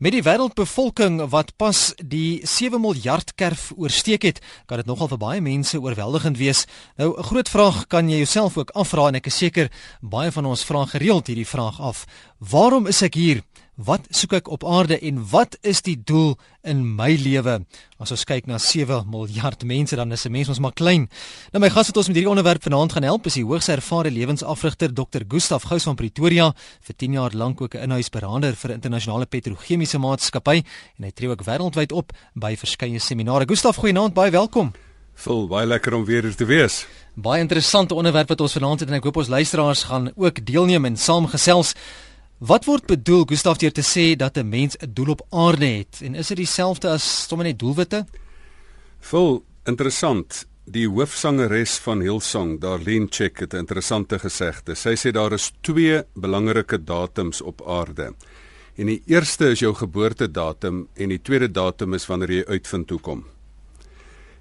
Met die wêreldbevolking wat pas die 7 miljard kerf oorsteek het, kan dit nogal vir baie mense oorweldigend wees. Nou 'n groot vraag kan jy jouself ook afvra en ek is seker baie van ons vra gereeld hierdie vraag af. Waarom is ek hier? Wat soek ek op aarde en wat is die doel in my lewe? As ons kyk na 7 miljard mense dan is 'n mens ons maar klein. Nou my gas wat ons met hierdie onderwerp vanaand gaan help is die hoogs ervare lewensafrigter Dr. Gustaf Gous van Pretoria, vir 10 jaar lank ook 'n inhuisberader vir internasionale petrochemiese maatskappy en hy tree ook wêreldwyd op by verskeie seminare. Gustaf, goeienaand, baie welkom. Vol baie lekker om weer hier te wees. Baie interessante onderwerp wat ons vanaand het en ek hoop ons luisteraars gaan ook deelneem en saamgesels. Wat word bedoel Gustaf deur te sê dat 'n mens 'n doel op aarde het en is dit dieselfde as sommer net doelwitte? Vol interessant. Die hoofsangeres van Hillsong, Darlene Check het 'n interessante gesegde. Sy sê daar is twee belangrike datums op aarde. En die eerste is jou geboortedatum en die tweede datum is wanneer jy uitvind hoe kom.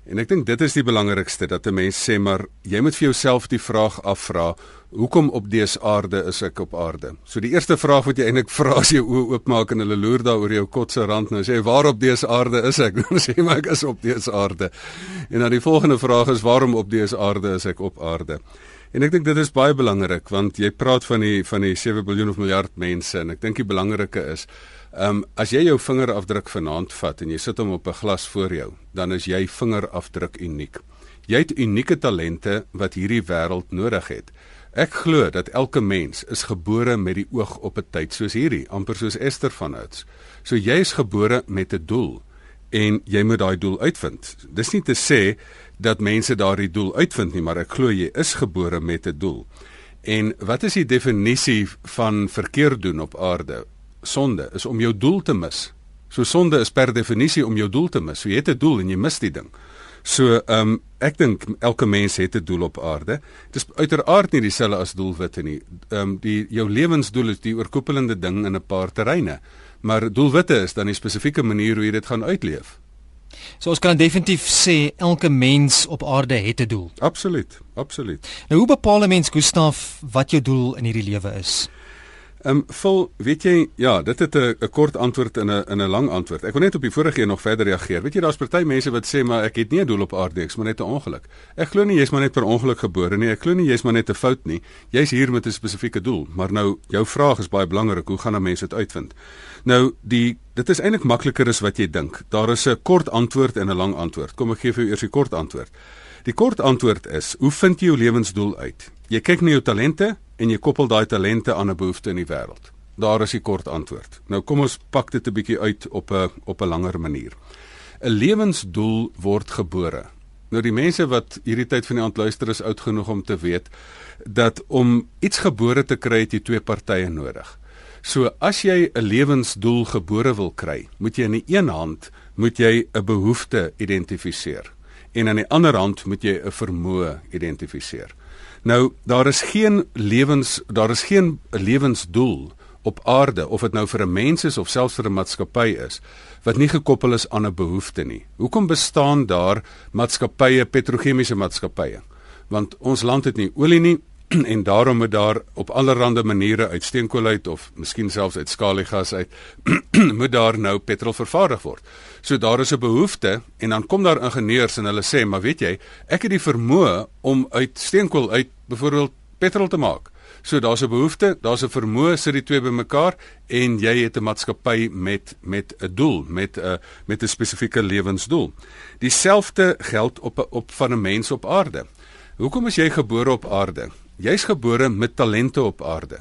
En ek dink dit is die belangrikste dat 'n mens sê maar jy moet vir jouself die vraag afvra Hoekom op dese aarde is ek op aarde? So die eerste vraag wat jy eintlik vra as jy oë oopmaak en hulle loer daar oor jou kotse rand nou sê waar op dese aarde is ek? Dan sê maar ek is op dese aarde. En dan die volgende vraag is waarom op dese aarde is ek op aarde? En ek dink dit is baie belangrik want jy praat van die van die 7 miljard of miljard mense en ek dink die belangrike is Ehm um, as jy jou vingerafdruk vanaand vat en jy sit hom op 'n glas voor jou, dan is jy vingerafdruk uniek. Jy het unieke talente wat hierdie wêreld nodig het. Ek glo dat elke mens is gebore met die oog op 'n tyd soos hierdie, amper soos Esther van Ouds. So jy is gebore met 'n doel en jy moet daai doel uitvind. Dis nie te sê dat mense daardie doel uitvind nie, maar ek glo jy is gebore met 'n doel. En wat is die definisie van verkeerd doen op aarde? Sonde is om jou doel te mis. So sonde is per definisie om jou doel te mis. So jy het 'n doel en jy mis die ding. So ehm um, ek dink elke mens het 'n doel op aarde. Dit is uiteraard nie dieselfde as doelwitte nie. Ehm um, die jou lewensdoel is die oorkoepelende ding in 'n paar terreine. Maar doelwitte is dan 'n spesifieke manier hoe jy dit gaan uitleef. So ons kan definitief sê elke mens op aarde het 'n doel. Absoluut, absoluut. Nou hoe bepaal 'n mens Gustaf wat jou doel in hierdie lewe is? Ehm um, vol, weet jy, ja, dit het 'n kort antwoord in 'n in 'n lang antwoord. Ek wil net op die vorige een nog verder reageer. Weet jy, daar's party mense wat sê maar ek het nie 'n doel op aarde, ek's maar net 'n ongeluk. Ek glo nie jy's maar net per ongeluk gebore nie. Ek glo nie jy's maar net 'n fout nie. Jy's hier met 'n spesifieke doel. Maar nou, jou vraag is baie belangrik. Hoe gaan 'n mens dit uitvind? Nou, die dit is eintlik makliker as wat jy dink. Daar is 'n kort antwoord en 'n lang antwoord. Kom ek gee vir jou eers die kort antwoord. Die kort antwoord is: Hoe vind jy jou lewensdoel uit? Jy kyk na jou talente en jy koppel daai talente aan 'n behoefte in die wêreld. Daar is die kort antwoord. Nou kom ons pak dit 'n bietjie uit op 'n op 'n langer manier. 'n Lewensdoel word gebore. Nou die mense wat hierdie tyd van die aand luister is oud genoeg om te weet dat om iets gebore te kry het jy twee partye nodig. So as jy 'n lewensdoel gebore wil kry, moet jy aan die een hand moet jy 'n behoefte identifiseer en aan die ander hand moet jy 'n vermoë identifiseer. Nou daar is geen lewens daar is geen lewensdoel op aarde of dit nou vir 'n mens is of selfs vir 'n maatskappy is wat nie gekoppel is aan 'n behoefte nie. Hoekom bestaan daar maatskappye, petrochemiese maatskappye? Want ons land het nie olie nie en daarom moet daar op allerlei maniere uit steenkool uit of miskien selfs uit skaliegas uit moet daar nou petrol vervaardig word. So daar is 'n behoefte en dan kom daar ingenieurs en hulle sê, "Maar weet jy, ek het die vermoë om uit steenkool uit byvoorbeeld petrol te maak." So daar's 'n behoefte, daar's 'n vermoë sit die twee bymekaar en jy het 'n maatskappy met met 'n doel, met 'n met 'n spesifieke lewensdoel. Dieselfde geld op op van 'n mens op aarde. Hoekom is jy gebore op aarde? Jy's gebore met talente op aarde.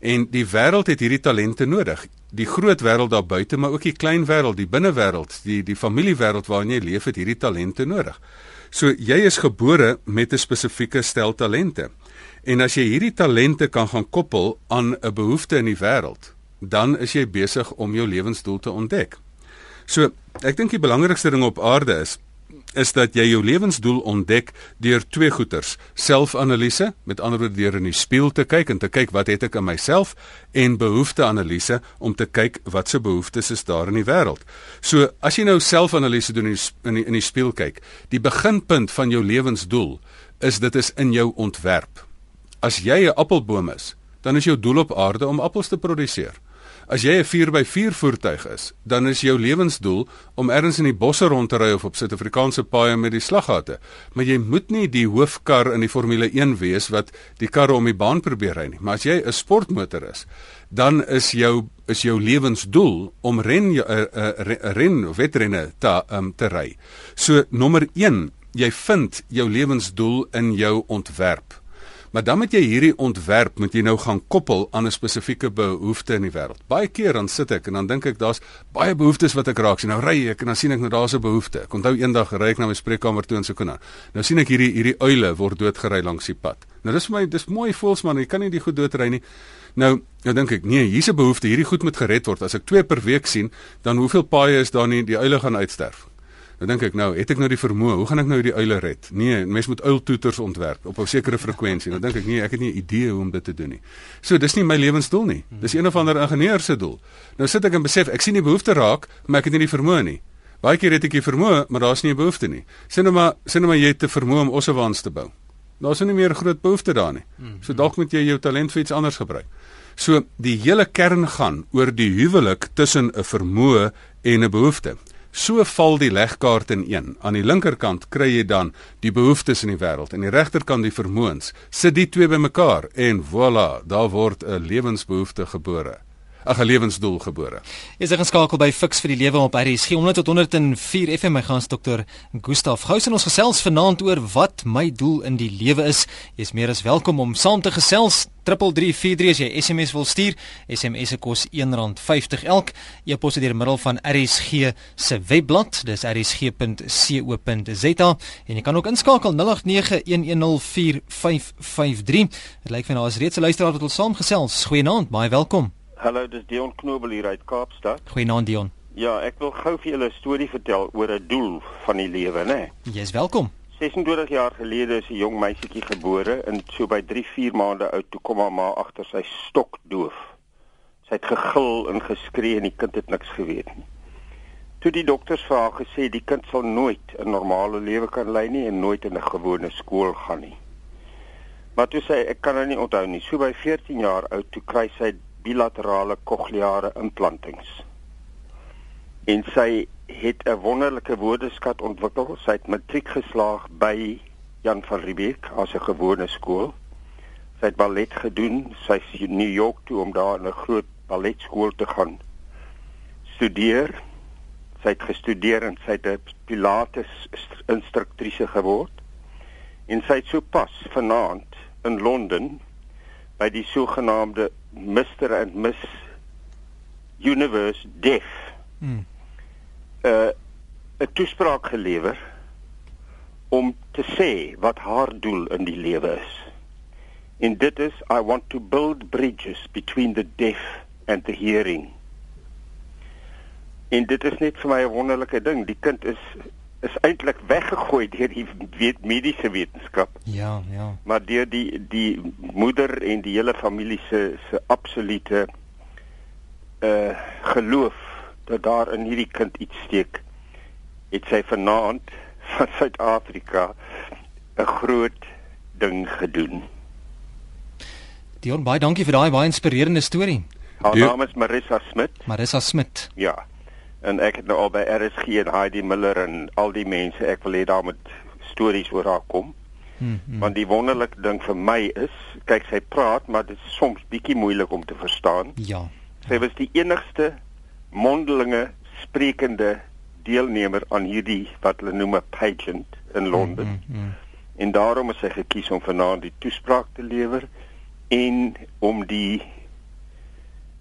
En die wêreld het hierdie talente nodig. Die groot wêreld daar buite, maar ook die klein wêreld, die binnewêreld, die die familiewêreld waarin jy leef, het hierdie talente nodig. So jy is gebore met 'n spesifieke stel talente. En as jy hierdie talente kan gaan koppel aan 'n behoefte in die wêreld, dan is jy besig om jou lewensdoel te ontdek. So, ek dink die belangrikste ding op aarde is is dat jy jou lewensdoel ontdek deur twee goeters: selfanalise, met ander woorde deur in die spieël te kyk en te kyk wat het ek in myself en behoefteanalise om te kyk wat se behoeftes is daar in die wêreld. So, as jy nou selfanalise doen in die, in die, in die spieël kyk, die beginpunt van jou lewensdoel is dit is in jou ontwerp. As jy 'n appelboom is, dan is jou doel op aarde om appels te produseer. As jy 'n 4x4 voertuig is, dan is jou lewensdoel om ergens in die bosse rond te ry of op Suid-Afrikaanse paaie met die slaggate. Maar jy moet nie die hoofkar in die Formule 1 wees wat die karre om die baan probeer ry nie. Maar as jy 'n sportmotor is, dan is jou is jou lewensdoel om ren uh, uh, ren of wedrenne te um, te ry. So nommer 1, jy vind jou lewensdoel in jou ontwerp. Maar dan moet jy hierdie ontwerp moet jy nou gaan koppel aan 'n spesifieke behoefte in die wêreld. Baie keer dan sit ek en dan dink ek daar's baie behoeftes wat ek raak sien. Nou ry ek en dan sien ek nou daar's 'n behoefte. Ek onthou eendag ry ek na my spreekkamer toe en so kon. Nou sien ek hierdie hierdie uile word doodgery langs die pad. Nou dis vir my dis mooi voels man, jy kan nie die goed doodry nie. Nou, nou dink ek, nee, hier's 'n behoefte, hierdie goed moet gered word. As ek twee per week sien, dan hoeveel paaie is daar nie die uile gaan uitsterf? Nou dink ek nou, het ek nou die vermoë, hoe gaan ek nou die uile red? Nee, mens moet uiltoeters ontwerp op 'n sekere frekwensie. Nou dink ek, nee, ek het nie 'n idee hoe om dit te doen nie. So, dis nie my lewensdoel nie. Dis een of ander ingenieur se doel. Nou sit ek en besef, ek sien die behoefte raak, maar ek het nie die vermoë nie. Baie keer het ek die vermoë, maar daar's nie 'n behoefte nie. Sien nou maar, sien nou maar jy het te vermoë om ossewans te bou. Daar's nie meer groot behoefte daar nie. So dalk moet jy jou talent vir iets anders gebruik. So die hele kern gaan oor die huwelik tussen 'n vermoë en 'n behoefte. So val die legkaart in een. Aan die linkerkant kry jy dan die behoeftes in die wêreld en die regterkant die vermoëns. Sit die twee bymekaar en voilà, daar word 'n lewensbehoefte gebore. 'n lewensdoel gebore. Is ek geskakel by Fix vir die lewe op RSG 100 tot 104 FM my gas dokter Gustaf Gous en ons gesels vanaand oor wat my doel in die lewe is. Jy's meer as welkom om saam te gesels. 3343 as jy SMS wil stuur. SMS se kos R1.50 elk. E-pos deur middel van RSG se webblad. Dis rsg.co.za en jy kan ook inskakel 0891104553. Dit lyk vir nou as reeds 'n luisteraar wat wil saamgesels. Goeienaand, baie welkom. Hallo, dis Dion Knobel hier uit Kaapstad. Goeienaand Dion. Ja, ek wil gou vir julle 'n storie vertel oor 'n doel van die lewe, né? Jy's welkom. 26 jaar gelede is 'n jong meisietjie gebore en so by 3-4 maande oud toe kom haar ma agter sy stok doof. Sy het gegil en geskree en die kind het niks geweet nie. Toe die dokters vir haar gesê die kind sal nooit 'n normale lewe kan lei nie en nooit in 'n gewone skool gaan nie. Maar toe sê ek kan nou nie onthou nie. So by 14 jaar oud toe kry sy bilaterale kokleare implantings. En sy het 'n wonderlike woordeskat ontwikkel. Sy het matriek geslaag by Jan van Riebeeck as 'n gewone skool. Sy het ballet gedoen. Sy is in New York toe om daar 'n groot balletskool te gaan studeer. Sy het gestudeer en sy het 'n pilates instruktrise geword. En sy het sopas vanaand in Londen by die sogenaamde Mr and Miss Universe Deaf. Hmm. Uh 'n toespraak gelewer om te sê wat haar doel in die lewe is. En dit is I want to build bridges between the deaf and the hearing. En dit is net vir my 'n wonderlike ding. Die kind is is eintlik weggegooi deur die weet, mediese wetenskap. Ja, ja. Maar deur die die moeder en die hele familie se se absolute uh geloof dat daar in hierdie kind iets steek, het sy vanaand van Suid-Afrika 'n groot ding gedoen. Dion, baie dankie vir daai baie inspirerende storie. Haar naam is Marissa Smit. Marissa Smit. Ja en ek het nou al by RSG en Heidi Miller en al die mense ek wil hê daar moet stories oor haar kom. Hmm, hmm. Want die wonderlike ding vir my is, kyk sy praat, maar dit is soms bietjie moeilik om te verstaan. Ja. Sy was die enigste mondelinge sprekende deelnemer aan hierdie wat hulle noem 'n pageant in Londen. Hmm, hmm, hmm. En daarom is sy gekies om vanaand die toespraak te lewer en om die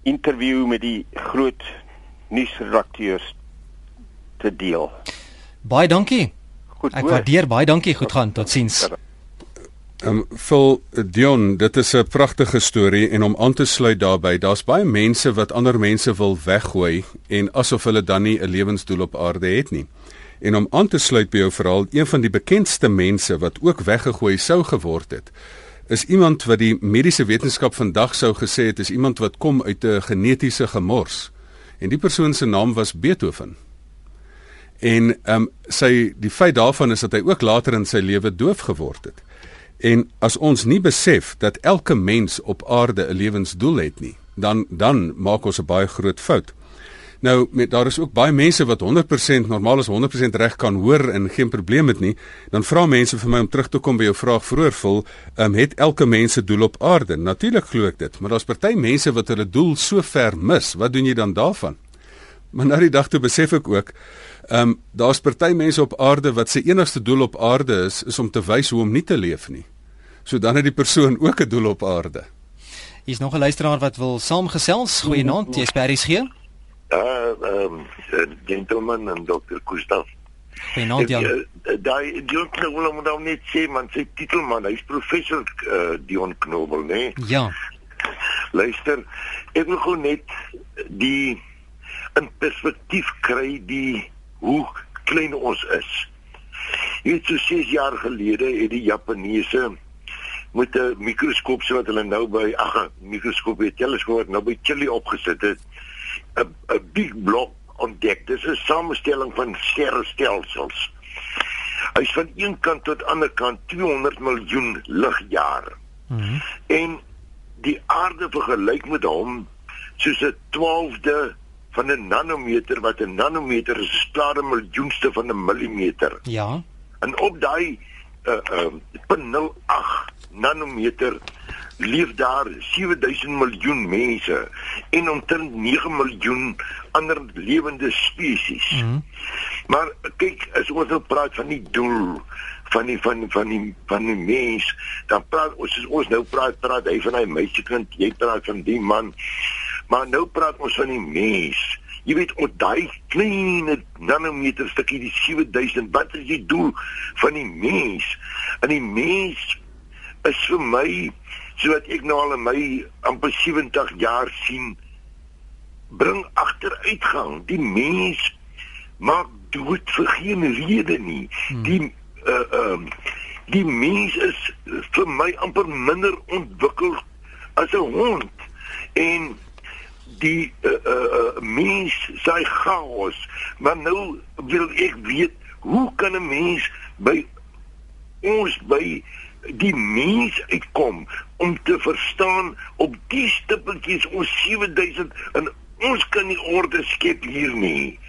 interview met die groot nuusredakteurs te deel. Baie dankie. Goed. Ek waardeer baie dankie. Goed gaan. Totsiens. Ehm um, vol Dion, dit is 'n pragtige storie en om aan te sluit daarbey, daar's baie mense wat ander mense wil weggooi en asof hulle dan nie 'n lewensdoel op aarde het nie. En om aan te sluit by jou verhaal, een van die bekendste mense wat ook weggegooi sou geword het, is iemand wat die mediese wetenskap vandag sou gesê het is iemand wat kom uit 'n genetiese gemors. En die persoon se naam was Beethoven. En ehm um, sy die feit daarvan is dat hy ook later in sy lewe doof geword het. En as ons nie besef dat elke mens op aarde 'n lewensdoel het nie, dan dan maak ons 'n baie groot fout. Nou met daar is ook baie mense wat 100% normaal is 100% reg kan hoor en geen probleem het nie. Dan vra mense vir my om terug te kom by jou vraag vroeër vol, um, het elke mens se doel op aarde? Natuurlik glo ek dit, maar daar's party mense wat hulle doel so ver mis. Wat doen jy dan daarvan? Maar na die dag toe besef ek ook, ehm um, daar's party mense op aarde wat se enigste doel op aarde is is om te wys hoe om nie te leef nie. So dan het die persoon ook 'n doel op aarde. Hier's nog 'n luisteraar wat wil saamgesels. Goeienaand, jy's by RSG. Uh, ehm, uh, gentleman en dokter Gustaf. Goeienaand, ja. Daai Dion Knobel moet nou net sê man, sy titel man, hy's professor uh, Dion Knobel, né? Nee? Ja. Luister, ek wil gou net die in perspektief kry die hoe klein ons is. Jy weet so 6 jaar gelede het die Japaneese met 'n mikroskoop so wat hulle nou by ag, mikroskoop het teleskoop nou by Chili opgesit het 'n 'n big blok ontdek. Dis 'n samestelling van sterrestelsels. Hy's van een kant tot ander kant 200 miljoen ligjare. Mhm. Mm en die aarde vergelyk met hom soos 'n 12de van 'n nanometer wat 'n nanometer is 'n stare miljoenste van 'n millimeter. Ja. En op daai uh uh 0.08 nanometer leef daar 7000 miljoen mense en omtrent 9 miljoen ander lewende spesies. Mm -hmm. Maar kyk, as ons nou praat van die doel van die van van die van die mens, dan praat ons ons nou praat praat hy van hy meisiekind, jy praat van die man. Maar nou praat ons van die mens. Jy weet, op daai klein nanometer stukkie die 7000, wat is die doel van die mens? En die mens is vir my sodat ek nou al in my amper 70 jaar sien bring agteruitgang die mens maak dood vir geen rede nie. Hmm. die uh um die mens is vir my amper minder ontwikkel as 'n hond. En die uh, uh mens sy chaos. Maar nou wil ek weet hoe kan 'n mens by ons by die mens uitkom om te verstaan op die stippeltjies ons 7000 en ons kan nie orde skep hier nie.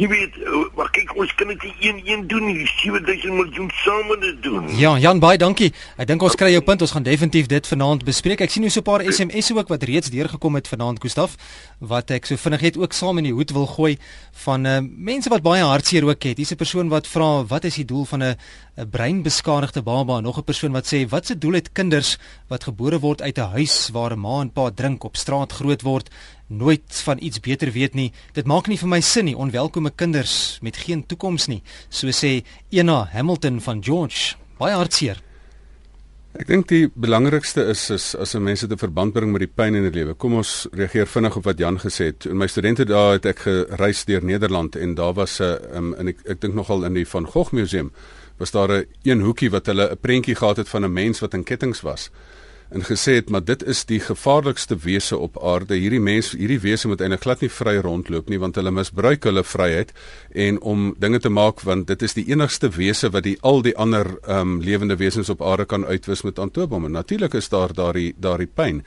Jy weet, eh, maar kyk ons kan dit een een doen, die 7000 miljoen saam moet dit doen. Ja, Jan baie dankie. Ek dink ons kry jou punt. Ons gaan definitief dit vanaand bespreek. Ek sien nou so 'n paar SMS'e ook wat reeds deurgekom het vanaand, Gustaf, wat ek so vinnig het ook saam in die hoed wil gooi van uh, mense wat baie hartseer ook het. Hier's 'n persoon wat vra, "Wat is die doel van 'n 'n breinbeskadigde baba?" Nog 'n persoon wat sê, "Wat se doel het kinders wat gebore word uit 'n huis waar 'n ma en pa drink op straat groot word?" Nooit van iets beter weet nie. Dit maak nie vir my sin nie. Onwelkome kinders met geen toekoms nie, so sê Ena Hamilton van George. Baie hartseer. Ek dink die belangrikste is is as 'n mens dit 'n verband bring met die pyn in die lewe. Kom ons reageer vinnig op wat Jan gesê het. In my studente dae het ek gereis deur Nederland en daar was 'n um, en ek ek dink nogal in die Van Gogh museum was daar 'n een hoekie wat hulle 'n prentjie gehad het van 'n mens wat in kettinge was en gesê het maar dit is die gevaarlikste wese op aarde. Hierdie mens, hierdie wese moet eintlik glad nie vry rondloop nie want hulle misbruik hulle vryheid en om dinge te maak want dit is die enigste wese wat die al die ander ehm um, lewende wesens op aarde kan uitwis met antobome. Natuurlik is daar daardie daardie pyn.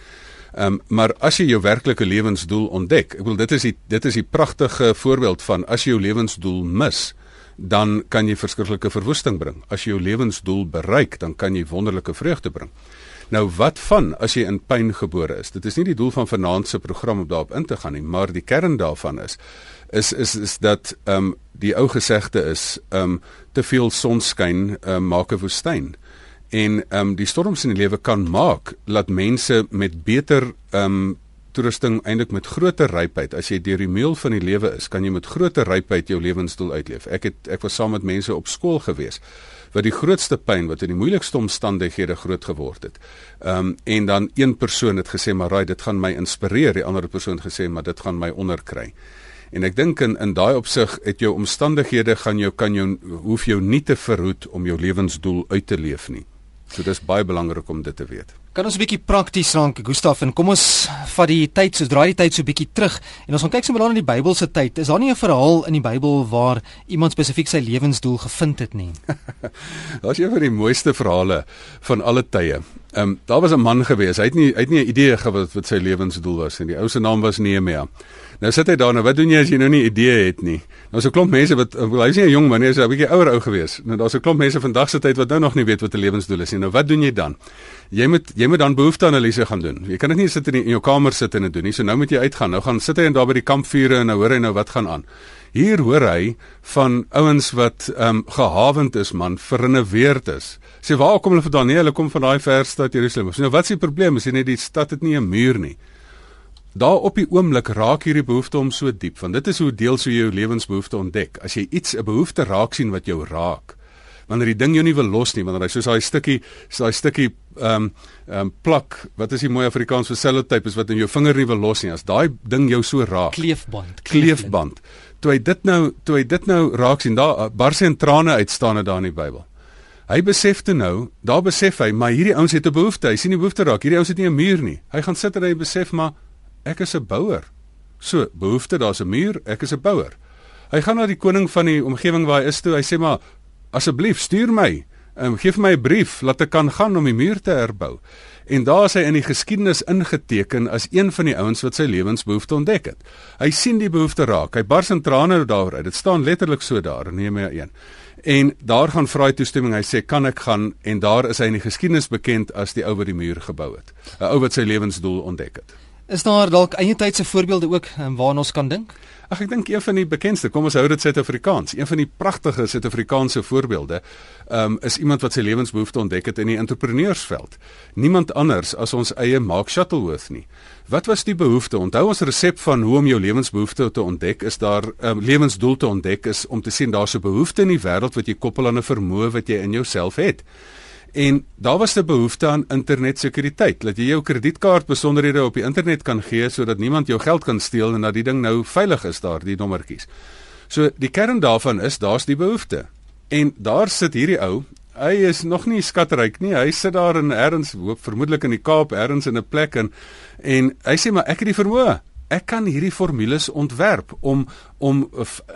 Ehm um, maar as jy jou werklike lewensdoel ontdek, ek wil dit is die dit is die pragtige voorbeeld van as jy jou lewensdoel mis dan kan jy verskriklike verwoesting bring. As jy jou lewensdoel bereik, dan kan jy wonderlike vreugde bring. Nou wat van as jy in pyn gebore is? Dit is nie die doel van vanaand se program om daarop in te gaan nie, maar die kern daarvan is is is is dat ehm um, die ou gesegde is ehm um, te veel sonskyn um, maak 'n woestyn. En ehm um, die storms in die lewe kan maak dat mense met beter ehm um, toerusting eintlik met groter rypheid as jy deur die meul van die lewe is, kan jy met groter rypheid jou lewensdoel uitleef. Ek het ek was saam met mense op skool gewees wat die grootste pyn wat in die moeilikste omstandighede groot geword het. Ehm um, en dan een persoon het gesê maar raai dit gaan my inspireer, die ander persoon het gesê maar dit gaan my onderkry. En ek dink in in daai opsig het jou omstandighede gaan jou kan jou hoef jou nie te verhoed om jou lewensdoel uit te leef nie. So dis baie belangrik om dit te weet. Kan ons 'n bietjie prakties raak, Gustaf, en kom ons vat die tyd, so draai die tyd so bietjie terug en ons gaan kyk sommer in die Bybelse tyd. Is daar nie 'n verhaal in die Bybel waar iemand spesifiek sy lewensdoel gevind het nie? Daar's een van die mooiste verhale van alle tye. Ehm um, daar was 'n man gewees. Hy het nie hy het nie 'n idee gehad wat sy lewensdoel was nie. Die ou se naam was Nehemia. Nou sit hy daar nou, wat doen jy as jy nou nie idee het nie? So 'n klomp mense wat hy is nie 'n jong man nie, hy's 'n bietjie ouer ou gewees. Nou daar's 'n klomp mense vandag se tyd wat nou nog nie weet wat 'n lewensdoel is nie. Nou wat doen jy dan? Jy moet jy moet dan behoefteanalise gaan doen. Jy kan dit nie sit in, die, in jou kamer sit en dit doen nie. So nou moet jy uitgaan. Nou gaan sit hy en daar by die kampvure en nou hoor hy nou wat gaan aan. Hier hoor hy van ouens wat ehm um, gehavend is man, verrenoveerd is. Sê waar kom hulle vandaan? Nee, hulle kom van daai ver stad Jerusalem. So nou wat is die probleem? Is nie die stad het nie 'n muur nie. Daar op die oomblik raak hierdie behoefte om so diep, want dit is hoe deel so jou lewensbehoefte ontdek. As jy iets 'n behoefte raak sien wat jou raak, wanneer die ding jou nie wil los nie, wanneer hy soos daai stukkie, so daai stukkie ehm um, ehm um, plak, wat is die mooi Afrikaans vir sellotape is wat in jou vinger nie wil los nie. As daai ding jou so raak. Kleefband. Kleefband. Toe hy dit nou, toe hy dit nou raak sien, daar bars hy in trane uitstaan dit daar in die Bybel. Hy besef toe nou, daar besef hy, maar hierdie ouens het 'n behoefte. Hy sien die behoefte raak. Hierdie ouens het nie 'n muur nie. Hy gaan sit en hy besef maar ek is 'n bouer. So, behoefte, daar's 'n muur, ek is 'n bouer. Hy gaan na die koning van die omgewing waar hy is toe. Hy sê maar asseblief stuur my, um, gee vir my 'n brief laat ek kan gaan om die muur te herbou. En daar is hy in die geskiedenis ingeteken as een van die ouens wat sy lewensbehoefte ontdek het. Hy sien die behoefte raak. Hy bars in trane daaroor uit. Dit staan letterlik so daar in Nehemia 1. En daar gaan vra hy toestemming. Hy sê kan ek gaan en daar is hy in die geskiedenis bekend as die ou wat die muur gebou het. 'n Ou wat sy lewensdoel ontdek het. Is daar dalk eie tydse voorbeelde ook um, waarna ons kan dink? Ag ek dink een van die bekendste, kom ons hou dit Suid-Afrikaans. Een van die pragtige Suid-Afrikaanse voorbeelde, um, is iemand wat sy lewensbehoefte ontdek het in die entrepreneursveld. Niemand anders as ons eie Mark Shuttleworth nie. Wat was die behoefte? Onthou ons resep van hoe om jou lewensbehoefte te ontdek is daar 'n um, ehm, lewensdoel te ontdek is om te sien daar's 'n behoefte in die wêreld wat jy koppel aan 'n vermoë wat jy in jouself het. En daar was 'n behoefte aan internetsekuriteit, dat jy jou kredietkaart besonderhede op die internet kan gee sodat niemand jou geld kan steel en dat die ding nou veilig is daar, die nommertjies. So die kern daarvan is daar's die behoefte. En daar sit hierdie ou Hy is nog nie skatryk nie. Hy sit daar in ergens, hoop vermoedelik in die Kaap, ergens in 'n plek en en hy sê maar ek het die vermoë. Ek kan hierdie formules ontwerp om om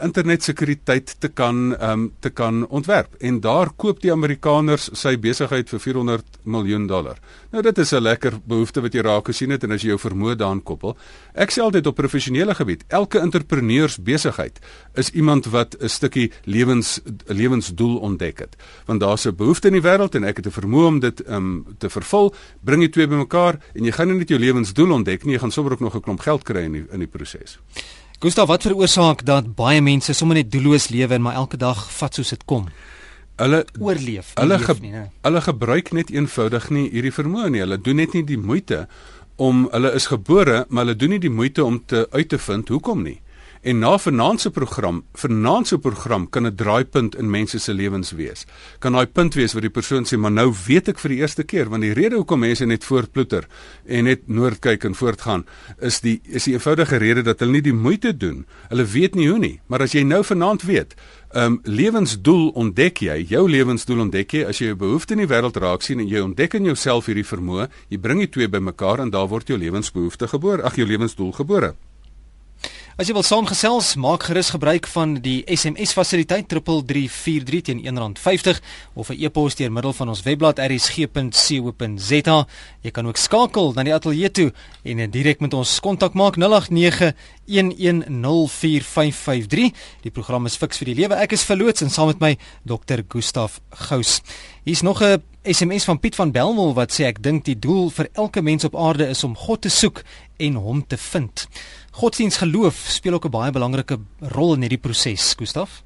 internetsekuriteit te kan ehm um, te kan ontwerp en daar koop die Amerikaners sy besigheid vir 400 miljoen dollar. Nou dit is 'n lekker behoefte wat jy raak gesien het en as jy jou vermoë daaraan koppel. Ek sê altyd op professionele gebied, elke entrepreneurs besigheid is iemand wat 'n stukkie lewens lewensdoel ontdek het. Want daar's 'n behoefte in die wêreld en ek het 'n vermoë om dit ehm um, te vervul. Bring jy twee bymekaar en jy gaan nie net jou lewensdoel ontdek nie, jy gaan sommer ook nog 'n klomp geld kry in die, in die proses. Gustav, wat veroorsaak dat baie mense sommer net doelloos lewe en maar elke dag vat soos dit kom? Hulle oorleef. Hulle ge, nie, hulle gebruik net eenvoudig nie hierdie vermoë nie. Hulle doen net nie die moeite om hulle is gebore, maar hulle doen nie die moeite om te uit te vind hoekom nie. En na vanaand se program, vanaand se program kan 'n draaipunt in mense se lewens wees. Kan daai punt wees waar die persoon sê, "Maar nou weet ek vir die eerste keer want die rede hoekom mense net voortploeter en net noord kyk en voortgaan, is die is die eenvoudige rede dat hulle nie die moeite doen. Hulle weet nie hoe nie. Maar as jy nou vanaand weet, ehm um, lewensdoel ontdek jy, jou lewensdoel ontdek jy as jy 'n behoefte in die wêreld raak sien en jy ontdek in jouself hierdie vermoë, jy bring die twee bymekaar en daar word jou lewensbehoefte gebore, ag jou lewensdoel gebore. As jy wil saamgesels, maak gerus gebruik van die SMS fasiliteit 3343 teen R1.50 of 'n e-pos deur middel van ons webblad rsg.co.za. Jy kan ook skakel na die ateljee toe en direk met ons kontak maak 0891104553. Die program is fiks vir die lewe. Ek is verloots en saam met my Dr. Gustaf Gous. Hier's nog 'n SMS van Piet van Belwel wat sê ek dink die doel vir elke mens op aarde is om God te soek en hom te vind. Godsdienst geloof speel ook 'n baie belangrike rol in hierdie proses, Gustaf.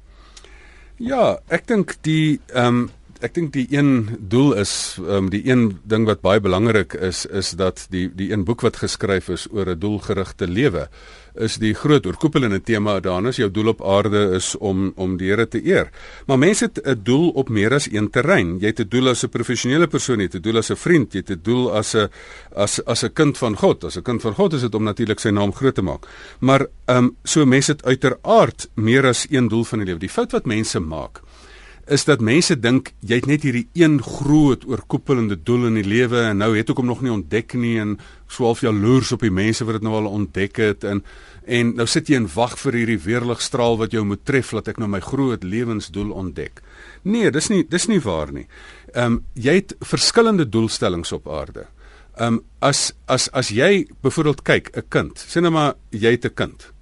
Ja, ek dink die ehm um, ek dink die een doel is ehm um, die een ding wat baie belangrik is is dat die die een boek wat geskryf is oor 'n doelgerigte lewe is die groot oorkoepelende tema daarin is jou doel op aarde is om om die Here te eer. Maar mense het 'n doel op meer as een terrein. Jy het 'n doel as 'n professionele persoon, jy het 'n doel as 'n vriend, jy het 'n doel as 'n as as 'n kind van God. As 'n kind van God is dit om natuurlik sy naam groot te maak. Maar ehm um, so mense het uiteraard meer as een doel van die lewe. Die fout wat mense maak is dat mense dink jy het net hierdie een groot oorkoepelende doel in die lewe en nou het ek hom nog nie ontdek nie en swaalf jaloers op die mense wat dit nou al ontdek het en en nou sit jy en wag vir hierdie weerligstraal wat jou moet tref dat ek nou my groot lewensdoel ontdek. Nee, dis nie dis nie waar nie. Ehm um, jy het verskillende doelstellings op aarde. Ehm um, as as as jy byvoorbeeld kyk 'n kind, sê nou maar jy het 'n kind.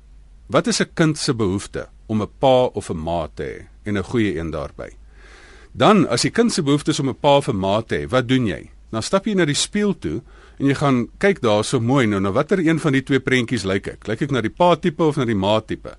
Wat is 'n kind se behoefte om 'n pa of 'n ma te hê en 'n goeie een daarbey? Dan as die kind se behoefte is om 'n pa 'n ma te hê, wat doen jy? Dan stap jy na die spieël toe en jy gaan kyk daar so mooi nou na watter een van die twee prentjies lyk ek? Lyk ek na die pa tipe of na die ma tipe?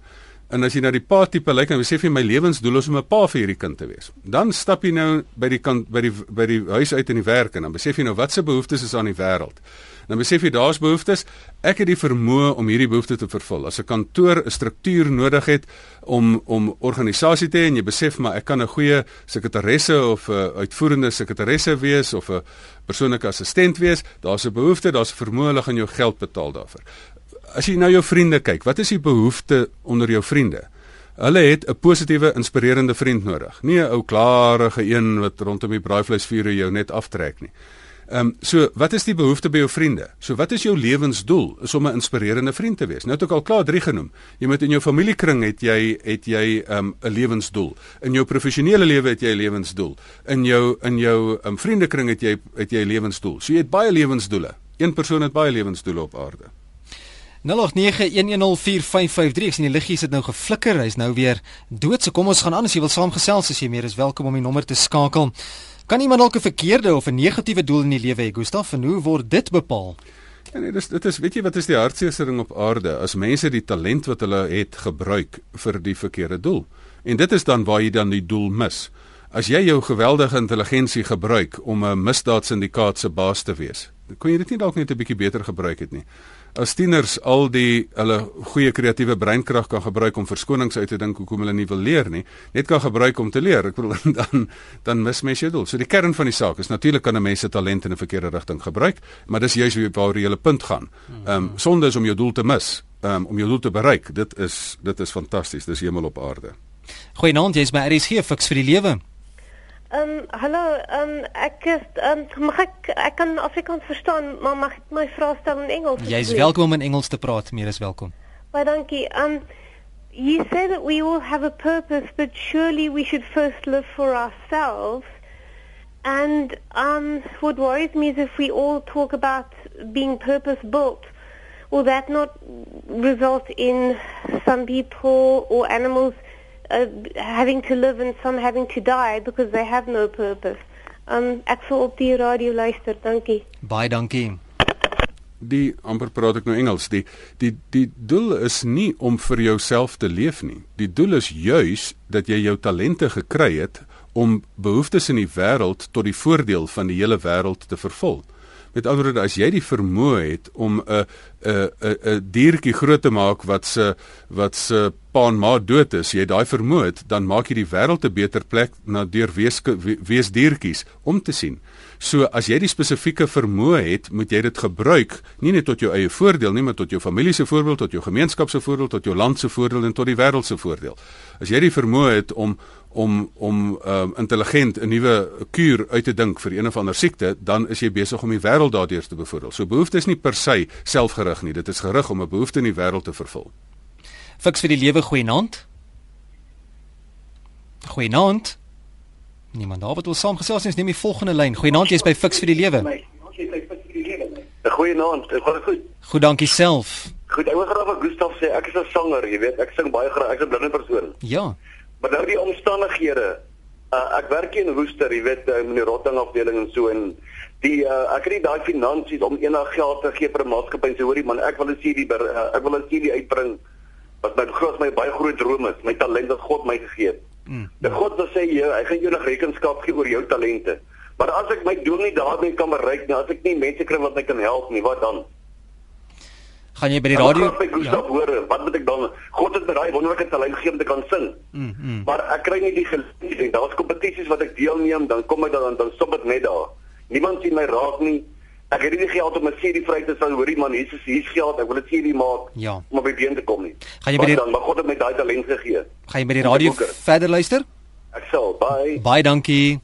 En as jy na die pa tipe lyk en jy my lewensdoel is om 'n pa vir hierdie kind te wees. Dan stap jy nou by die kant by die by die huis uit in die werk en dan besef jy nou wat se behoeftes is aan die wêreld. Dan besef jy daar's behoeftes. Ek het die vermoë om hierdie behoeftes te vervul. As 'n kantoor 'n struktuur nodig het om om organisasie te hê en jy besef maar ek kan 'n goeie sekretaresse of 'n uitvoerende sekretaresse wees of 'n persoonlike assistent wees, daar's 'n behoefte, daar's 'n vermoë hulle gaan jou geld betaal daarvoor as jy na jou vriende kyk, wat is die behoefte onder jou vriende? Hulle het 'n positiewe, inspirerende vriend nodig. Nie 'n ou klarige een wat rondom die braaivleisvuur jou net aftrek nie. Ehm um, so, wat is die behoefte by jou vriende? So, wat is jou lewensdoel? Is om 'n inspirerende vriend te wees. Nou het ek al klaar 3 genoem. Jy moet in jou familiekring het jy het jy ehm um, 'n lewensdoel. In jou professionele lewe het jy 'n lewensdoel. In jou in jou um, vriendekring het jy het jy 'n lewensdoel. So jy het baie lewensdoele. Een persoon het baie lewensdoele op aarde. 0891104553 ek sien die liggies het nou geflikker hy's nou weer dood so kom ons gaan aan as jy wil saamgesels as jy meer is welkom om die nommer te skakel kan iemand dalk 'n verkeerde of 'n negatiewe doel in die lewe hê Gustaf? En hoe word dit bepaal? Ja nee dis dit is weet jy wat is die hartseerste ding op aarde? As mense die talent wat hulle het gebruik vir die verkeerde doel. En dit is dan waar jy dan die doel mis. As jy jou geweldige intelligensie gebruik om 'n misdaadsyndikaat se baas te wees, kon jy dit nie dalk net 'n bietjie beter gebruik het nie as tieners al die hulle goeie kreatiewe breinkrag kan gebruik om verskonings uit te dink hoekom hulle nie wil leer nie, net kan gebruik om te leer. Ek bedoel dan dan mis mens jou doel. So die kern van die saak is natuurlik kan 'n mens se talent in 'n verkeerde rigting gebruik, maar dis juist waar jy hele punt gaan. Ehm um, sonde is om jou doel te mis, um, om jou doel te bereik. Dit is dit is fantasties. Dis hemel op aarde. Goeienaand, jy's by RSG Fix vir die lewe. Ehm um, hallo, ehm um, ek is ehm um, mag ek ek kan Afrikaans verstaan, maar mag ek my vrae stel in Engels? Jy is welkom om in Engels te praat, meer is welkom. Baie dankie. Ehm um, you say that we all have a purpose, but surely we should first live for ourselves. And um what worries me is if we all talk about being purpose built, will that not result in some people or animals uh, having to live and some having to die because they have no purpose. Um ek sou op die radio luister, dankie. Baie dankie. Die amper praat ek nou Engels. Die die die doel is nie om vir jouself te leef nie. Die doel is juis dat jy jou talente gekry het om behoeftes in die wêreld tot die voordeel van die hele wêreld te vervul. Met ander woorde, as jy die vermoë het om 'n 'n 'n 'n diertjie groot te maak wat se wat se pa en ma dood is, jy daai vermoë het, dan maak jy die wêreld 'n beter plek na deur wees wees diertjies om te sien. So as jy die spesifieke vermoë het, moet jy dit gebruik, nie net tot jou eie voordeel nie, maar tot jou familie se voordeel, tot jou gemeenskap se voordeel, tot jou land se voordeel en tot die wêreld se voordeel. As jy die vermoë het om om om um, intelligent 'n nuwe kuur uit te dink vir een of ander siekte, dan is jy besig om die wêreld daardeur te bevoordeel. So behoefte is nie per se selfgerig nie. Dit is gerig om 'n behoefte in die wêreld te vervul. Fiks vir die lewe goeienaand. Goeienaand. Niemand daar wat wil saamgesels nie, neem die volgende lyn. Goeienaand, jy's by Fiks vir die lewe. Goeienaand, ek gaan goed. Goed, dankie self. Goed, ek wil graag vir Gustaf sê, ek is 'n sanger, jy weet, ek sing baie graag, ek is 'n blinde persoon. Ja. Maar nou die omstandighede. Uh, ek werk in Woester, jy weet, in die rotting afdeling en so en die uh, ek het nie daai finansies om enig geld te gee vir 'n maatskappy so hoorie man, ek wil net sien die uh, ek wil net sien die uitbring wat my groot my baie groot droom is, my talent wat God my gegee het. Mm. Dat God wil sê jy, hy gaan jou nog rekenskap gee oor jou talente. Maar as ek my doel nie daarmee kan bereik nie, as ek nie mense kry wat my kan help nie, wat dan? gaan jy by die radio ja hoor wat moet ek dan God het my daai wonderlike talent gegee om te kan sing mm, mm. maar ek kry nie die geleentheid daar's kompetisies wat ek deelneem dan kom ek dan dan stop dit net daar niemand sien my raak nie ek het nie die geld om 'n serie vry te stel hoorie man Jesus hier's geld ek wil dit serie maak ja. om op die been te kom nie gaan jy by die dan maar God het my daai talent gegee gaan jy by die radio verder luister ek sal bye baie dankie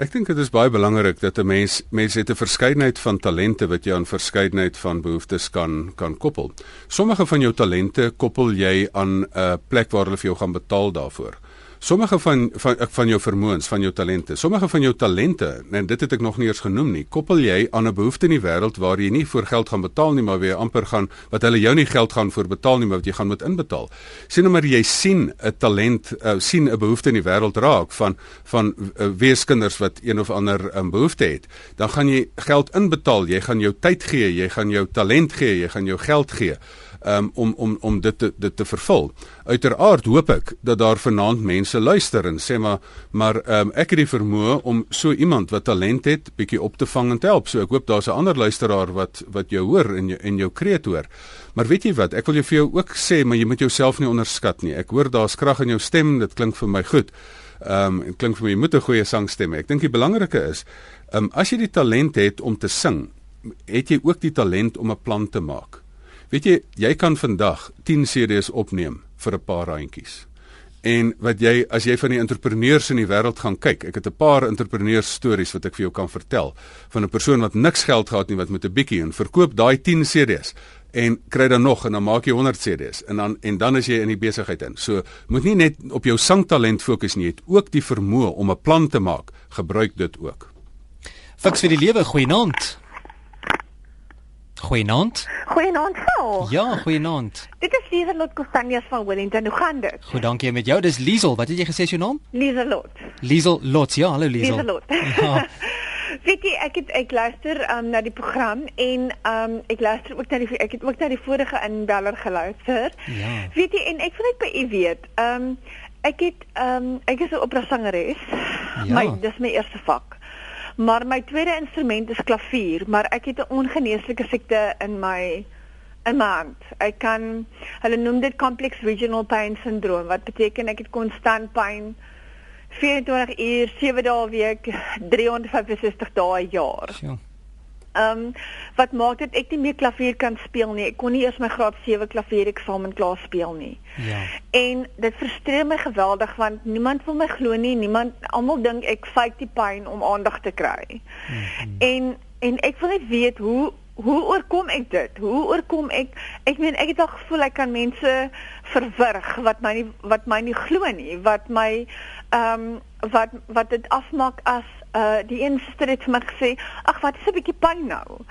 Ek dink dit is baie belangrik dat 'n mens mense het 'n verskeidenheid van talente wat jy aan verskeidenheid van behoeftes kan kan koppel. Sommige van jou talente koppel jy aan 'n plek waar hulle vir jou gaan betaal daarvoor. Sommige van van van jou vermoëns, van jou talente, sommige van jou talente, en dit het ek nog nie eens genoem nie, koppel jy aan 'n behoefte in die wêreld waar jy nie vir geld gaan betaal nie, maar weer amper gaan wat hulle jou nie geld gaan vir betaal nie, maar wat jy gaan moet inbetaal. Sien nou maar jy sien 'n talent, uh, sien 'n behoefte in die wêreld raak van van uh, weeskinders wat een of ander 'n um, behoefte het, dan gaan jy geld inbetaal, jy gaan jou tyd gee, jy gaan jou talent gee, jy gaan jou geld gee um, om om om dit te dit te vervul. Uiteraard hoop ek dat daar vanaand mense luister en sê maar maar um, ek het die vermoë om so iemand wat talent het bietjie op te vang en te help. So ek hoop daar's 'n ander luisteraar wat wat jou hoor en jou en jou kreet hoor. Maar weet jy wat, ek wil jou vir jou ook sê, maar jy moet jouself nie onderskat nie. Ek hoor daar's krag in jou stem, dit klink vir my goed. Ehm um, klink vir my jy moet 'n goeie sangstem hê. Ek dink die belangrike is, ehm um, as jy die talent het om te sing, het jy ook die talent om 'n plan te maak. Weet jy, jy kan vandag 10 CD's opneem vir 'n paar randjies. En wat jy as jy van die entrepreneurs in die wêreld gaan kyk, ek het 'n paar entrepreneurs stories wat ek vir jou kan vertel van 'n persoon wat niks geld gehad nie wat met 'n bietjie en verkoop daai 10 CD's en kry dan nog en dan maak jy 100 CD's en dan en dan is jy in die besigheid in. So moet nie net op jou sangtalent fokus nie, jy het ook die vermoë om 'n plan te maak. Gebruik dit ook. Fiks vir die lewe, goeienaand. Goeienaand. Goeienaand, Paul. Ja, goeienaand. Dit is Lieselot Costanjas van Wellington. Hoe gaan dit? Goed, dankie met jou. Dis Liesel. Wat het jy gesê jou naam? Lieselot. Liesel Lots. Ja, hallo Liesel. Lieselot. Ja. Weet jy, ek het ek luister um, na die program en um, ek luister ook na die ek het ook na die vorige inbeller geluister. Ja. Weet jy, en ek wil net by u weet, ehm um, ek het ehm um, ek is 'n opera sangeres. Ja. My dis my eerste vak. Maar my tweede instrument is klavier, maar ek het 'n ongeneeslike siekte in my in my hand. Ek kan hulle noem dit complex regional pain syndroom wat beteken ek het konstant pyn 24 uur, 7 dae 'n week, 365 dae 'n jaar. Ja. Ehm um, wat maak dit ek nie meer klavier kan speel nie. Ek kon nie eers my graad 7 klavier eksamen klaar speel nie. Ja. En dit frustreer my geweldig want niemand wil my glo nie. Niemand almal dink ek fake die pyn om aandag te kry. Mm -hmm. En en ek wil net weet hoe hoe oorkom ek dit? Hoe oorkom ek ek meen ek het al gevoel ek kan mense verwrig wat my nie wat my nie glo nie, wat my ehm um, wat wat dit afmaak as uh die een suster het vir my gesê, "Ag, wat is 'n bietjie pyn nou?"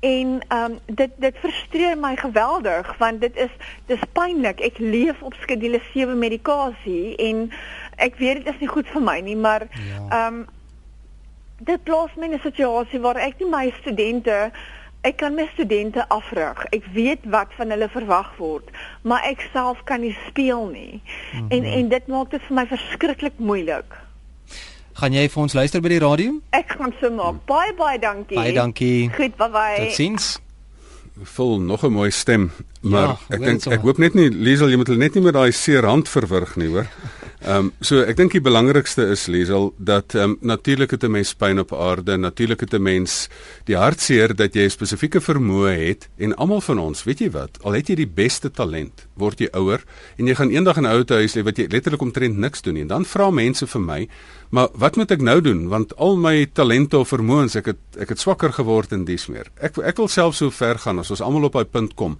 En ehm um, dit dit frustreer my geweldig want dit is dis pynlik. Ek leef op skedule 7 medikasie en ek weet dit is nie goed vir my nie, maar ehm Ja. um, dit plaas my in 'n situasie waar ek nie my studente ek kan my studente afrig. Ek weet wat van hulle verwag word, maar ek self kan nie speel nie. Mm -hmm. En en dit maak dit vir my verskriklik moeilik. Gaan jy vir ons luister by die radio? Ek gaan so maak. Baie baie dankie. Baie dankie. Goed, bye bye. Totsiens. Vol nog 'n mooi stem, maar Ja, ek dink ek hoop net nie Liesel jy moet hulle net nie met daai seer hand verwrig nie, hoor. Ehm um, so ek dink die belangrikste is Liesel dat ehm um, natuurlik het 'n mens pyn op aarde, natuurlik het 'n mens die hartseer dat jy 'n spesifieke vermoë het en almal van ons, weet jy wat, al het jy die beste talent, word jy ouer en jy gaan eendag in 'n ou huis lê wat jy letterlik omtrent niks doen nie. En dan vra mense vir my, maar wat moet ek nou doen want al my talente of vermoëns, ek het ek het swakker geword en dis meer. Ek ek wil self so ver gaan as ons almal op daai punt kom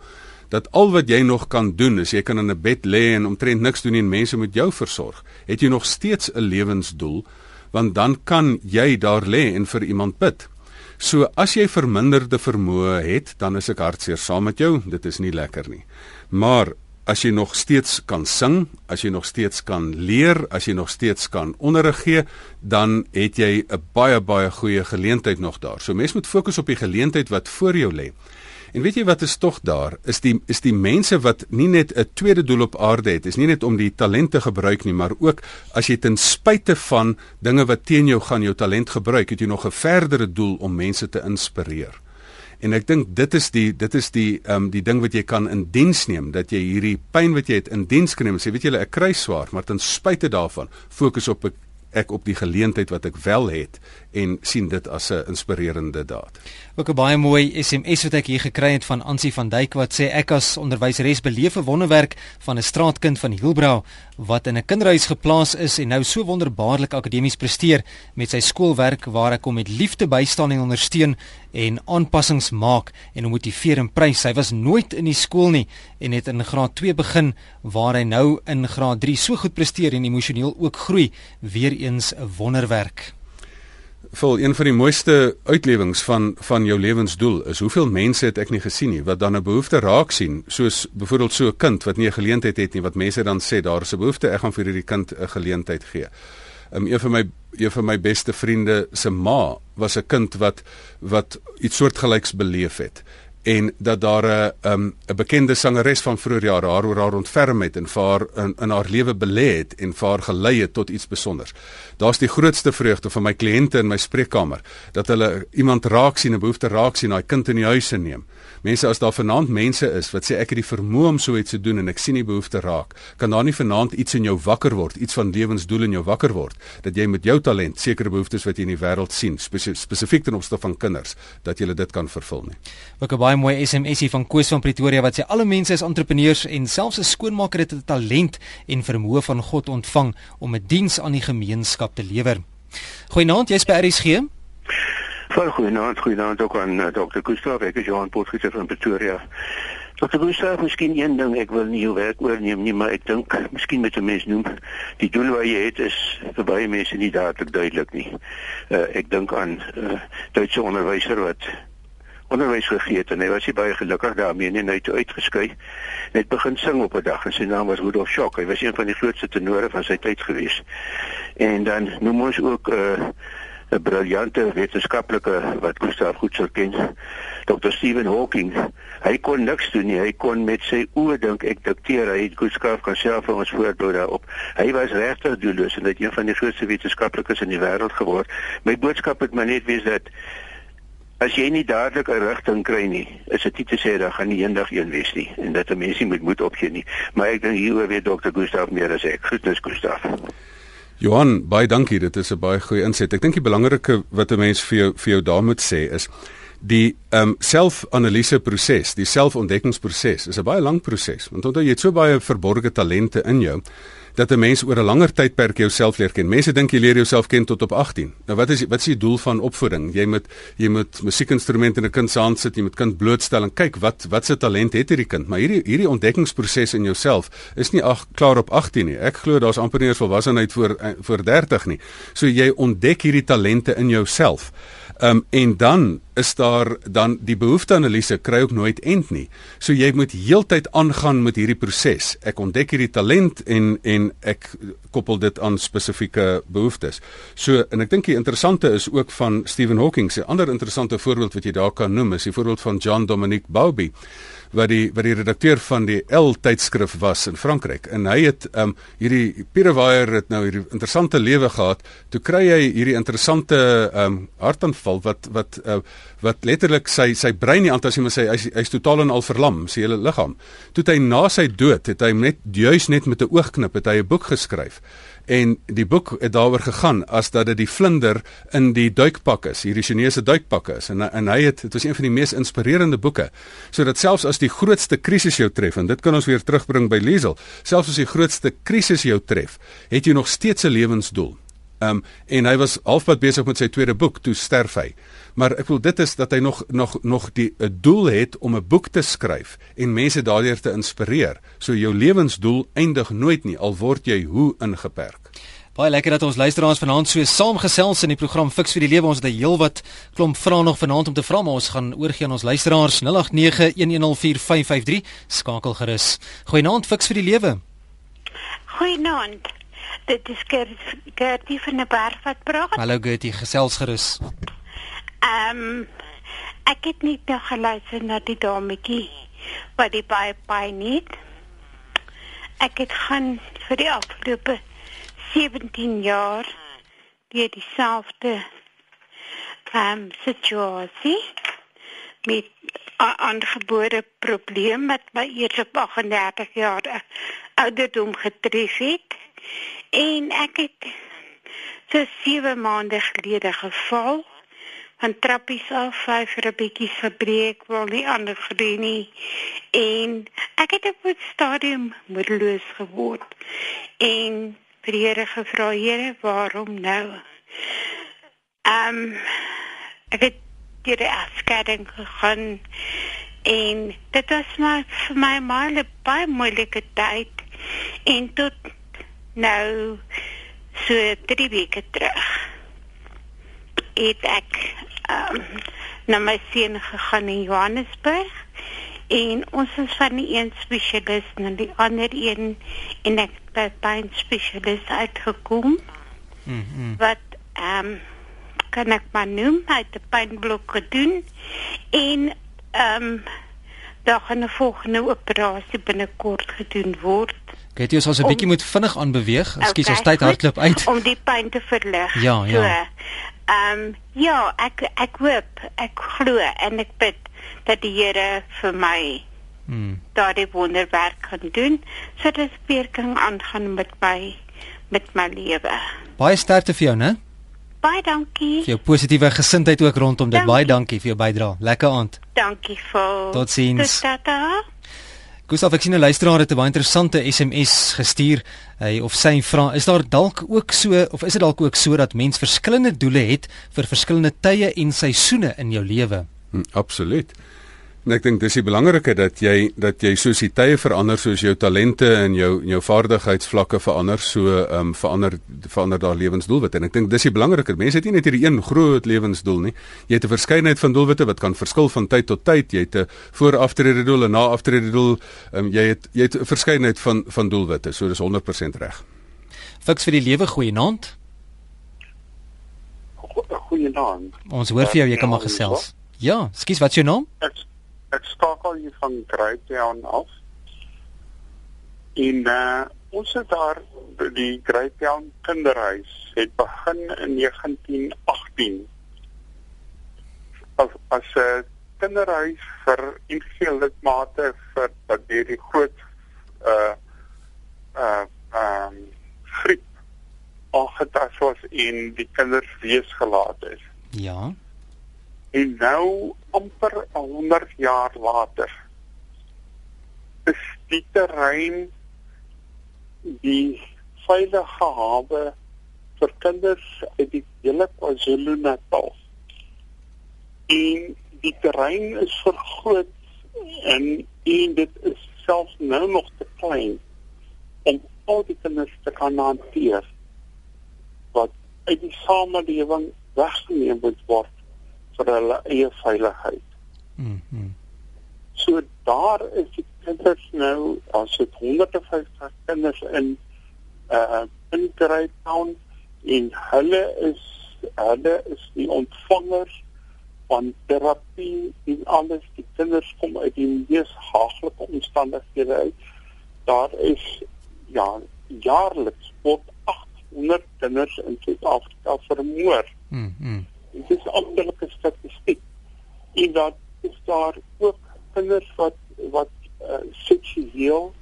dat al wat jy nog kan doen is jy kan in 'n bed lê en omtrent niks doen nie en mense moet jou versorg. Het jy nog steeds 'n lewensdoel? Want dan kan jy daar lê en vir iemand bid. So as jy verminderde vermoë het, dan is ek hartseer saam met jou. Dit is nie lekker nie. Maar as jy nog steeds kan sing, as jy nog steeds kan leer, as jy nog steeds kan onderrig gee, dan het jy 'n baie baie goeie geleentheid nog daar. So mens moet fokus op die geleentheid wat voor jou lê. En weet jy wat is tog daar? Is die is die mense wat nie net 'n tweede doel op aarde het, is nie net om die talente gebruik nie, maar ook as jy ten spyte van dinge wat teen jou gaan jou talent gebruik, het jy nog 'n verdere doel om mense te inspireer. En ek dink dit is die dit is die ehm um, die ding wat jy kan in diens neem dat jy hierdie pyn wat jy het in diens kan neem sê weet julle ek kry swaar maar ten spyte daarvan fokus op ek op die geleentheid wat ek wel het en sien dit as 'n inspirerende daad. Ook 'n baie mooi SMS wat ek hier gekry het van Ansie van Duyk wat sê ek as onderwyseres beleef 'n wonderwerk van 'n straatkind van Hielbrau wat in 'n kinderhuis geplaas is en nou so wonderbaarlik akademies presteer met sy skoolwerk waar ek hom met liefde bystaan en ondersteun en aanpassings maak en hom motiveer en prys. Hy was nooit in die skool nie en het in graad 2 begin waar hy nou in graad 3 so goed presteer en emosioneel ook groei. Weereens 'n wonderwerk vol een van die mooiste uitlewings van van jou lewensdoel is hoeveel mense het ek nie gesien nie wat dan 'n behoefte raak sien soos byvoorbeeld so 'n kind wat nie 'n geleentheid het nie wat mense dan sê daar is 'n behoefte ek gaan vir hierdie kind 'n geleentheid gee. Um, een van my een van my beste vriende se ma was 'n kind wat wat iets soortgelyks beleef het en dat daar 'n um, 'n bekende sangeres van vroeër jare haar oor haar ontferm het en vir haar in, in haar lewe belê het en vir haar gelei het tot iets spesiaals. Daar's die grootste vreugde van my kliënte in my spreekkamer dat hulle iemand raak sien, 'n behoefte raak sien, daai kind in die huis neem. Mense as daar vanaand mense is wat sê ek het die vermoë om so iets te doen en ek sien die behoefte raak, kan daar nie vanaand iets in jou wakker word, iets van lewensdoel in jou wakker word dat jy met jou talent sekere behoeftes wat jy in die wêreld sien, spesifiek ten opsigte van kinders, dat jy dit kan vervul nie. Ook 'n baie mooi SMSie van Koos van Pretoria wat sê alle mense is entrepreneurs en selfs 'n skoonmaker het 'n talent en vermoë van God ontvang om 'n diens aan die gemeenskap te lewer. Goeienaand, jy's by RSG. Van goeienaand, goeienaand ook aan uh, Dr. Gustav, ek is Johan Potgieter van Pretoria. Dr. Gustav, miskien een ding, ek wil nie jou werk oorneem nie, maar ek dink miskien met 'n mens noem die doel wat jy het is vir baie mense nie dadelik duidelik nie. Uh, ek dink aan 'n uh, Duitse onderwyser wat onderwys gegee het en hy was baie gelukkig daarmee en hy het uitgeskei net begin sing op 'n dag en sy naam was Rudolf Schock hy was een van die grootste tenore van sy tyd gewees en dan noem ons ook 'n uh, 'n briljante wetenskaplike wat Gustav goed sou ken Dr Stephen Hawking hy kon niks doen nie hy kon met sy oë dink ek dikteer hy het Gustav kan self vir ons voorbeeld daarop hy was regtig doelloos en het een van die grootste wetenskaplikes in die wêreld geword my boodskap het maar net wees dat As jy nie dadelik 'n rigting kry nie, is dit nie te sê dat gaan nie eendag een wees nie en dat 'n mens nie moet moed opgee nie. Maar ek dink hieroor weet dokter Gustaf meer as ek. Groetnis Gustaf. Johan, baie dankie. Dit is 'n baie goeie inset. Ek dink die belangrike wat 'n mens vir jou vir jou daar moet sê is die ehm um, selfanalise proses, die selfontdekkingsproses is 'n baie lang proses. Want onthou jy het so baie verborgde talente in jou dat 'n mens oor 'n langer tydperk jouself leer ken. Mense dink jy leer jouself ken tot op 18. Nou wat is wat is die doel van opvoeding? Jy moet jy moet musiekinstrumente in 'n kind se hand sit, jy moet kind blootstel en kyk wat wat se talent het hierdie kind. Maar hierdie hierdie ontdekkingsproses in jouself is nie ag klaar op 18 nie. Ek glo daar's amper nie eens volwassenheid voor eh, voor 30 nie. So jy ontdek hierdie talente in jouself. Ehm um, en dan is daar dan die behoefteanalise kry ook nooit end nie. So jy moet heeltyd aangaan met hierdie proses. Ek ontdek hierdie talent en en ek koppel dit aan spesifieke behoeftes. So en ek dink die interessante is ook van Stephen Hawking. 'n Ander interessante voorbeeld wat jy daar kan noem is die voorbeeld van John Dominic Bowlby wat die wat die redakteur van die L tydskrif was in Frankryk en hy het um hierdie Pierrewaer het nou hierdie interessante lewe gehad toe kry hy hierdie interessante um hartaanval wat wat uh, wat letterlik sy sy brein nie aantas nie maar sy hy's hy totaal en al verlam sy hele liggaam toe hy na sy dood het hy net juis net met 'n oogknip het hy 'n boek geskryf en die boek het daaroor gegaan as dat dit die vlinder in die duikpak is, hierdie Chinese duikpak is en en hy het dit was een van die mees inspirerende boeke. Sodat selfs as die grootste krisis jou tref en dit kan ons weer terugbring by Liesel, selfs as die grootste krisis jou tref, het jy nog steeds 'n lewensdoel. Um en hy was halfpad besig met sy tweede boek toe sterf hy maar ek wil dit is dat hy nog nog nog die 'n doel het om 'n boek te skryf en mense daardeur te inspireer. So jou lewensdoel eindig nooit nie al word jy hoe ingeperk. Baie lekker dat ons luisteraars vanaand so saamgesels in die program Fix vir die Lewe. Ons het 'n heelwat klomp vrae nog vanaand om te vra, maar ons gaan oorgie aan ons luisteraars 0891104553. Skakel gerus. Goeienaand Fix vir die Lewe. Goeienaand. Dit is Gertie van der Berg wat praat. Hallo Gertie, gesels gerus. Ehm um, ek het nie nog geluister na die dametjie wat die baie baie nie. Ek het gaan vir die afgelope 17 jaar deur dieselfde ehm um, situasie met aangebore probleem wat my eers op 38 jaar ouderdom getref het en ek het so 7 maande gelede geval van trappies af, vyf bietjie gebreek, wil nie ander gedoen nie. En ek het op 'n stadium moedeloos geword. En vir die Here gevra, Here, waarom nou? Ehm um, ek het deur die afskeiding gegaan en dit was maar vir my maar 'n baie moeilike tyd en tot nou so 3 weke terug het ek um, na my seun gegaan in Johannesburg en ons is van die een spesialis na die ander een en ek het by pyn spesialis uitgekom. Mm wat ehm um, kan ek maar noem uit die pynblok gedoen en ehm um, daar gaan 'n volgende operasie binnekort gedoen word. Kyk jy ons 'n bietjie moet vinnig aanbeweeg. Ekskuus, okay, ons tyd hardloop uit. Om die pyn te verlig. Ja, ja. So, Ehm um, ja, ek ek hoop, ek glo en ek bid dat die Here vir my hmm. daardie wonderwerk kan doen sodat ek weer kan aangaan met my met my lewe. Baie sterkte vir jou, né? Baie dankie. Vir jou positiewe gesindheid ook rondom dit. Dankie. Baie dankie vir jou bydrae. Lekker aand. Dankie vir Totsiens. Tot Gustav, ek sien 'n luisteraar het 'n baie interessante SMS gestuur. Hy of sy vra, is daar dalk ook so of is dit dalk ook so dat mens verskillende doele het vir verskillende tye en seisoene in jou lewe? Hm, absoluut. En ek dink dis die belangrike dat jy dat jy soos die tye verander soos jou talente en jou jou vaardigheidsvlakke verander so ehm um, verander verander daar lewensdoelwitte en ek dink dis die belangrike mense het nie net hierdie een groot lewensdoel nie. Jy het 'n verskeidenheid van doelwitte wat kan verskil van tyd tot tyd. Jy het 'n vooraftrede doel en naaftrede doel ehm um, jy het jy het 'n verskeidenheid van van doelwitte. So dis 100% reg. Fiks vir die lewe goeie naand. Goeie naand. Ons hoor vir jou jy kan maar gesels. Ja, skus wat is jou naam? Ek ek skakel hier van Greytown af. En uh ons het daar die Greytown kinderhuis het begin in 1918. As as 'n uh, kinderhuis vir individuele vir dat die groot uh uh um griep aangetas was en die kinders wees gelaat is. Ja. En nou amper 100 jaar later is die terrein die veilige hawe vir kinders uit die hele KwaZulu-Natal. En die terrein is vergroot en en dit is selfs nou nog te klein om al die kinders te kan hanteer wat uit die samelewing weggeneem word vir hulle eie veiligheid. Mhm. Mm so daar is die kinders nou, as dit 150 kinders in uh in Greytown en hulle is hulle is die ontvangers van terapie en alles die kinders kom uit die mees haaglike omstandighede uit. Daar is ja jaarliks tot 800 kinders in Suid-Afrika vermoor. Mhm. Mm dit is amptelike statistiek. En dat is daar ook kinders wat wat uh, seksueel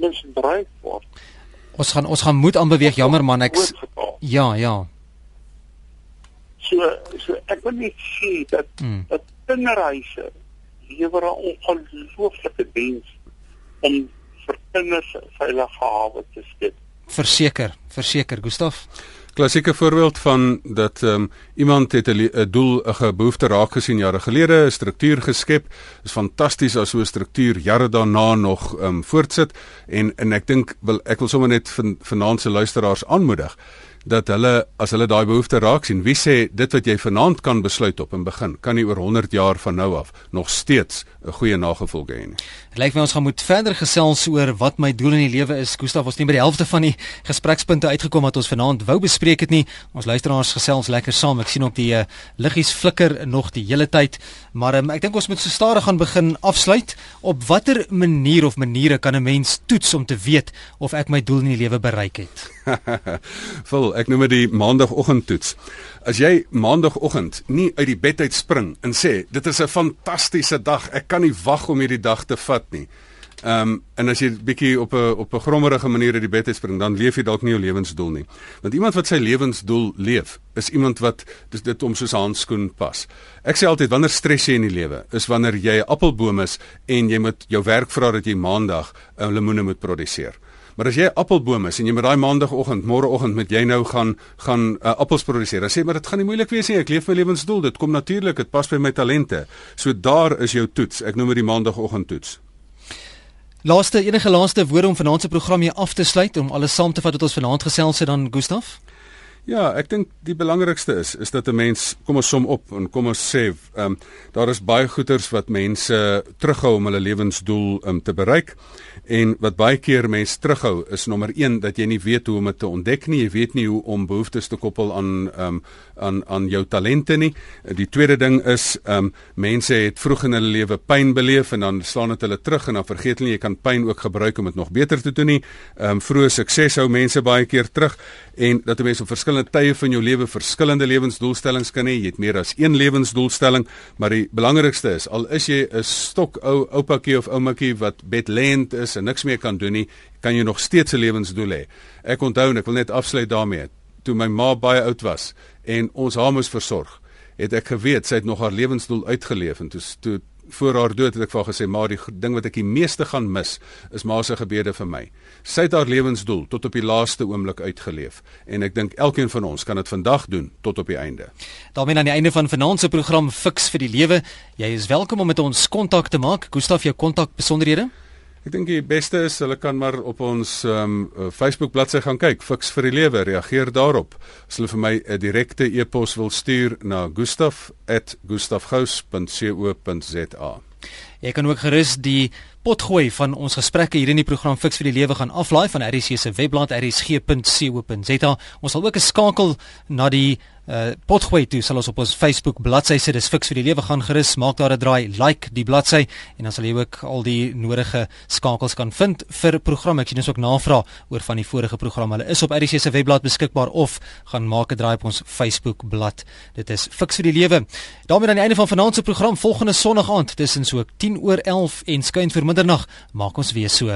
misbruik word. Ons gaan ons gaan moet aanbeweeg jammer man ek Ja, ja. So so ek wil net sê dat hmm. dat kinderhuise lewer 'n ongelooflike diens om vir kinders veilige hawe te skep. Verseker, verseker Gustaf klassieke voorbeeld van dat um, iemand het 'n doel 'n behoefte raak gesien jare gelede, 'n struktuur geskep. Is fantasties as so 'n struktuur jare daarna nog um, voortsit en en ek dink wil ek wil sommer net van vanaand se luisteraars aanmoedig dat hulle as hulle daai behoefte raak sien, wie sê dit wat jy vanaand kan besluit op in begin, kan nie oor 100 jaar van nou af nog steeds 'n goeie nagevolge hê nie. Dit lyk my ons gaan moet verder gesels oor wat my doel in die lewe is. Gustaf, ons het by die helfte van die gesprekspunte uitgekom wat ons vanaand wou bespreek het nie. Ons luisteraars gesels lekker saam. Ek sien op die uh, liggies flikker nog die hele tyd, maar um, ek dink ons moet so stadig gaan begin afsluit. Op watter manier of maniere kan 'n mens toets om te weet of ek my doel in die lewe bereik het? Vol, ek noem dit die maandagoggendtoets. As jy maandagooggend nie uit die bed uit spring en sê dit is 'n fantastiese dag, ek kan nie wag om hierdie dag te vat nie, Ehm um, en as jy bietjie op 'n op 'n grommerige manier uit die bed uitspring, dan leef jy dalk nie jou lewensdoel nie. Want iemand wat sy lewensdoel leef, is iemand wat dis dit om soos handskoen pas. Ek sê altyd wanneer stres jy in die lewe, is wanneer jy 'n appelboom is en jy moet jou werk vra dat jy maandag 'n lemoene moet produseer. Maar as jy 'n appelboom is en jy met daai maandagooggend, môreoggend met jy nou gaan gaan uh, appels produseer. Dan sê maar dit gaan nie moeilik wees nie. Ek leef my lewensdoel. Dit kom natuurlik. Dit pas by my talente. So daar is jou toets. Ek noem dit die maandagooggend toets. Laaste enige laaste woorde om vanaand se program hier af te sluit om alles saam te vat wat ons vanaand gesels het dan Gustaf. Ja, ek dink die belangrikste is is dat 'n mens kom ons som op en kom ons sê, ehm um, daar is baie goeders wat mense terughou om hulle lewensdoel um, te bereik. En wat baie keer mense terughou is nommer 1 dat jy nie weet hoe om dit te ontdek nie. Jy weet nie hoe om behoeftes te koppel aan ehm um, aan aan jou talente nie. Die tweede ding is ehm um, mense het vroeg in hulle lewe pyn beleef en dan slaan dit hulle terug en dan vergeet hulle jy kan pyn ook gebruik om dit nog beter te doen nie. Ehm um, vroeë sukses hou mense baie keer terug en dat 'n mens op verskillende tye van jou lewe verskillende lewensdoelstellings kan hê. Jy het meer as een lewensdoelstelling, maar die belangrikste is al is jy 'n stok ou oupakie of oumakie wat bedlend is en niks meer kan doen nie, kan jy nog steeds 'n lewensdoel hê. Ek onthou en ek wil net afsluit daarmee. Toe my ma baie oud was en ons haar moes versorg, het ek geweet sy het nog haar lewensdoel uitgeleef en toe toe voor haar dood het ek vir gesê maar die ding wat ek die meeste gaan mis is ma se gebede vir my. Sy het haar lewensdoel tot op die laaste oomblik uitgeleef en ek dink elkeen van ons kan dit vandag doen tot op die einde. daarmee aan die einde van vanaand se program Fix vir die lewe. Jy is welkom om met ons kontak te maak. Gustaf jou kontak besonderhede? Ek dink die beste is hulle kan maar op ons um, Facebook bladsy gaan kyk, Fix vir die lewe, reageer daarop. As hulle vir my 'n direkte e-pos wil stuur na gustaf@gustafgous.co.za. Jy kan ook gerus die potgooi van ons gesprekke hier in die program Fix vir die lewe gaan aflaai van RC se webblad rsg.co.za. Ons sal ook 'n skakel na die uh potgooi toe. Sal ons op ons Facebook bladsy sit. Dis fiks vir die lewe gaan gerus maak daar 'n draai like die bladsy en dan sal jy ook al die nodige skakels kan vind vir programme ek sien ons ook navraag oor van die vorige programme hulle is op RC se webblad beskikbaar of gaan maak 'n draai op ons Facebook blad. Dit is fiks vir die lewe. Daarmee aan die einde van vanaand se program. Volgende sonnaand tussen so 10 oor 11 en skuin vir middernag maak ons weer so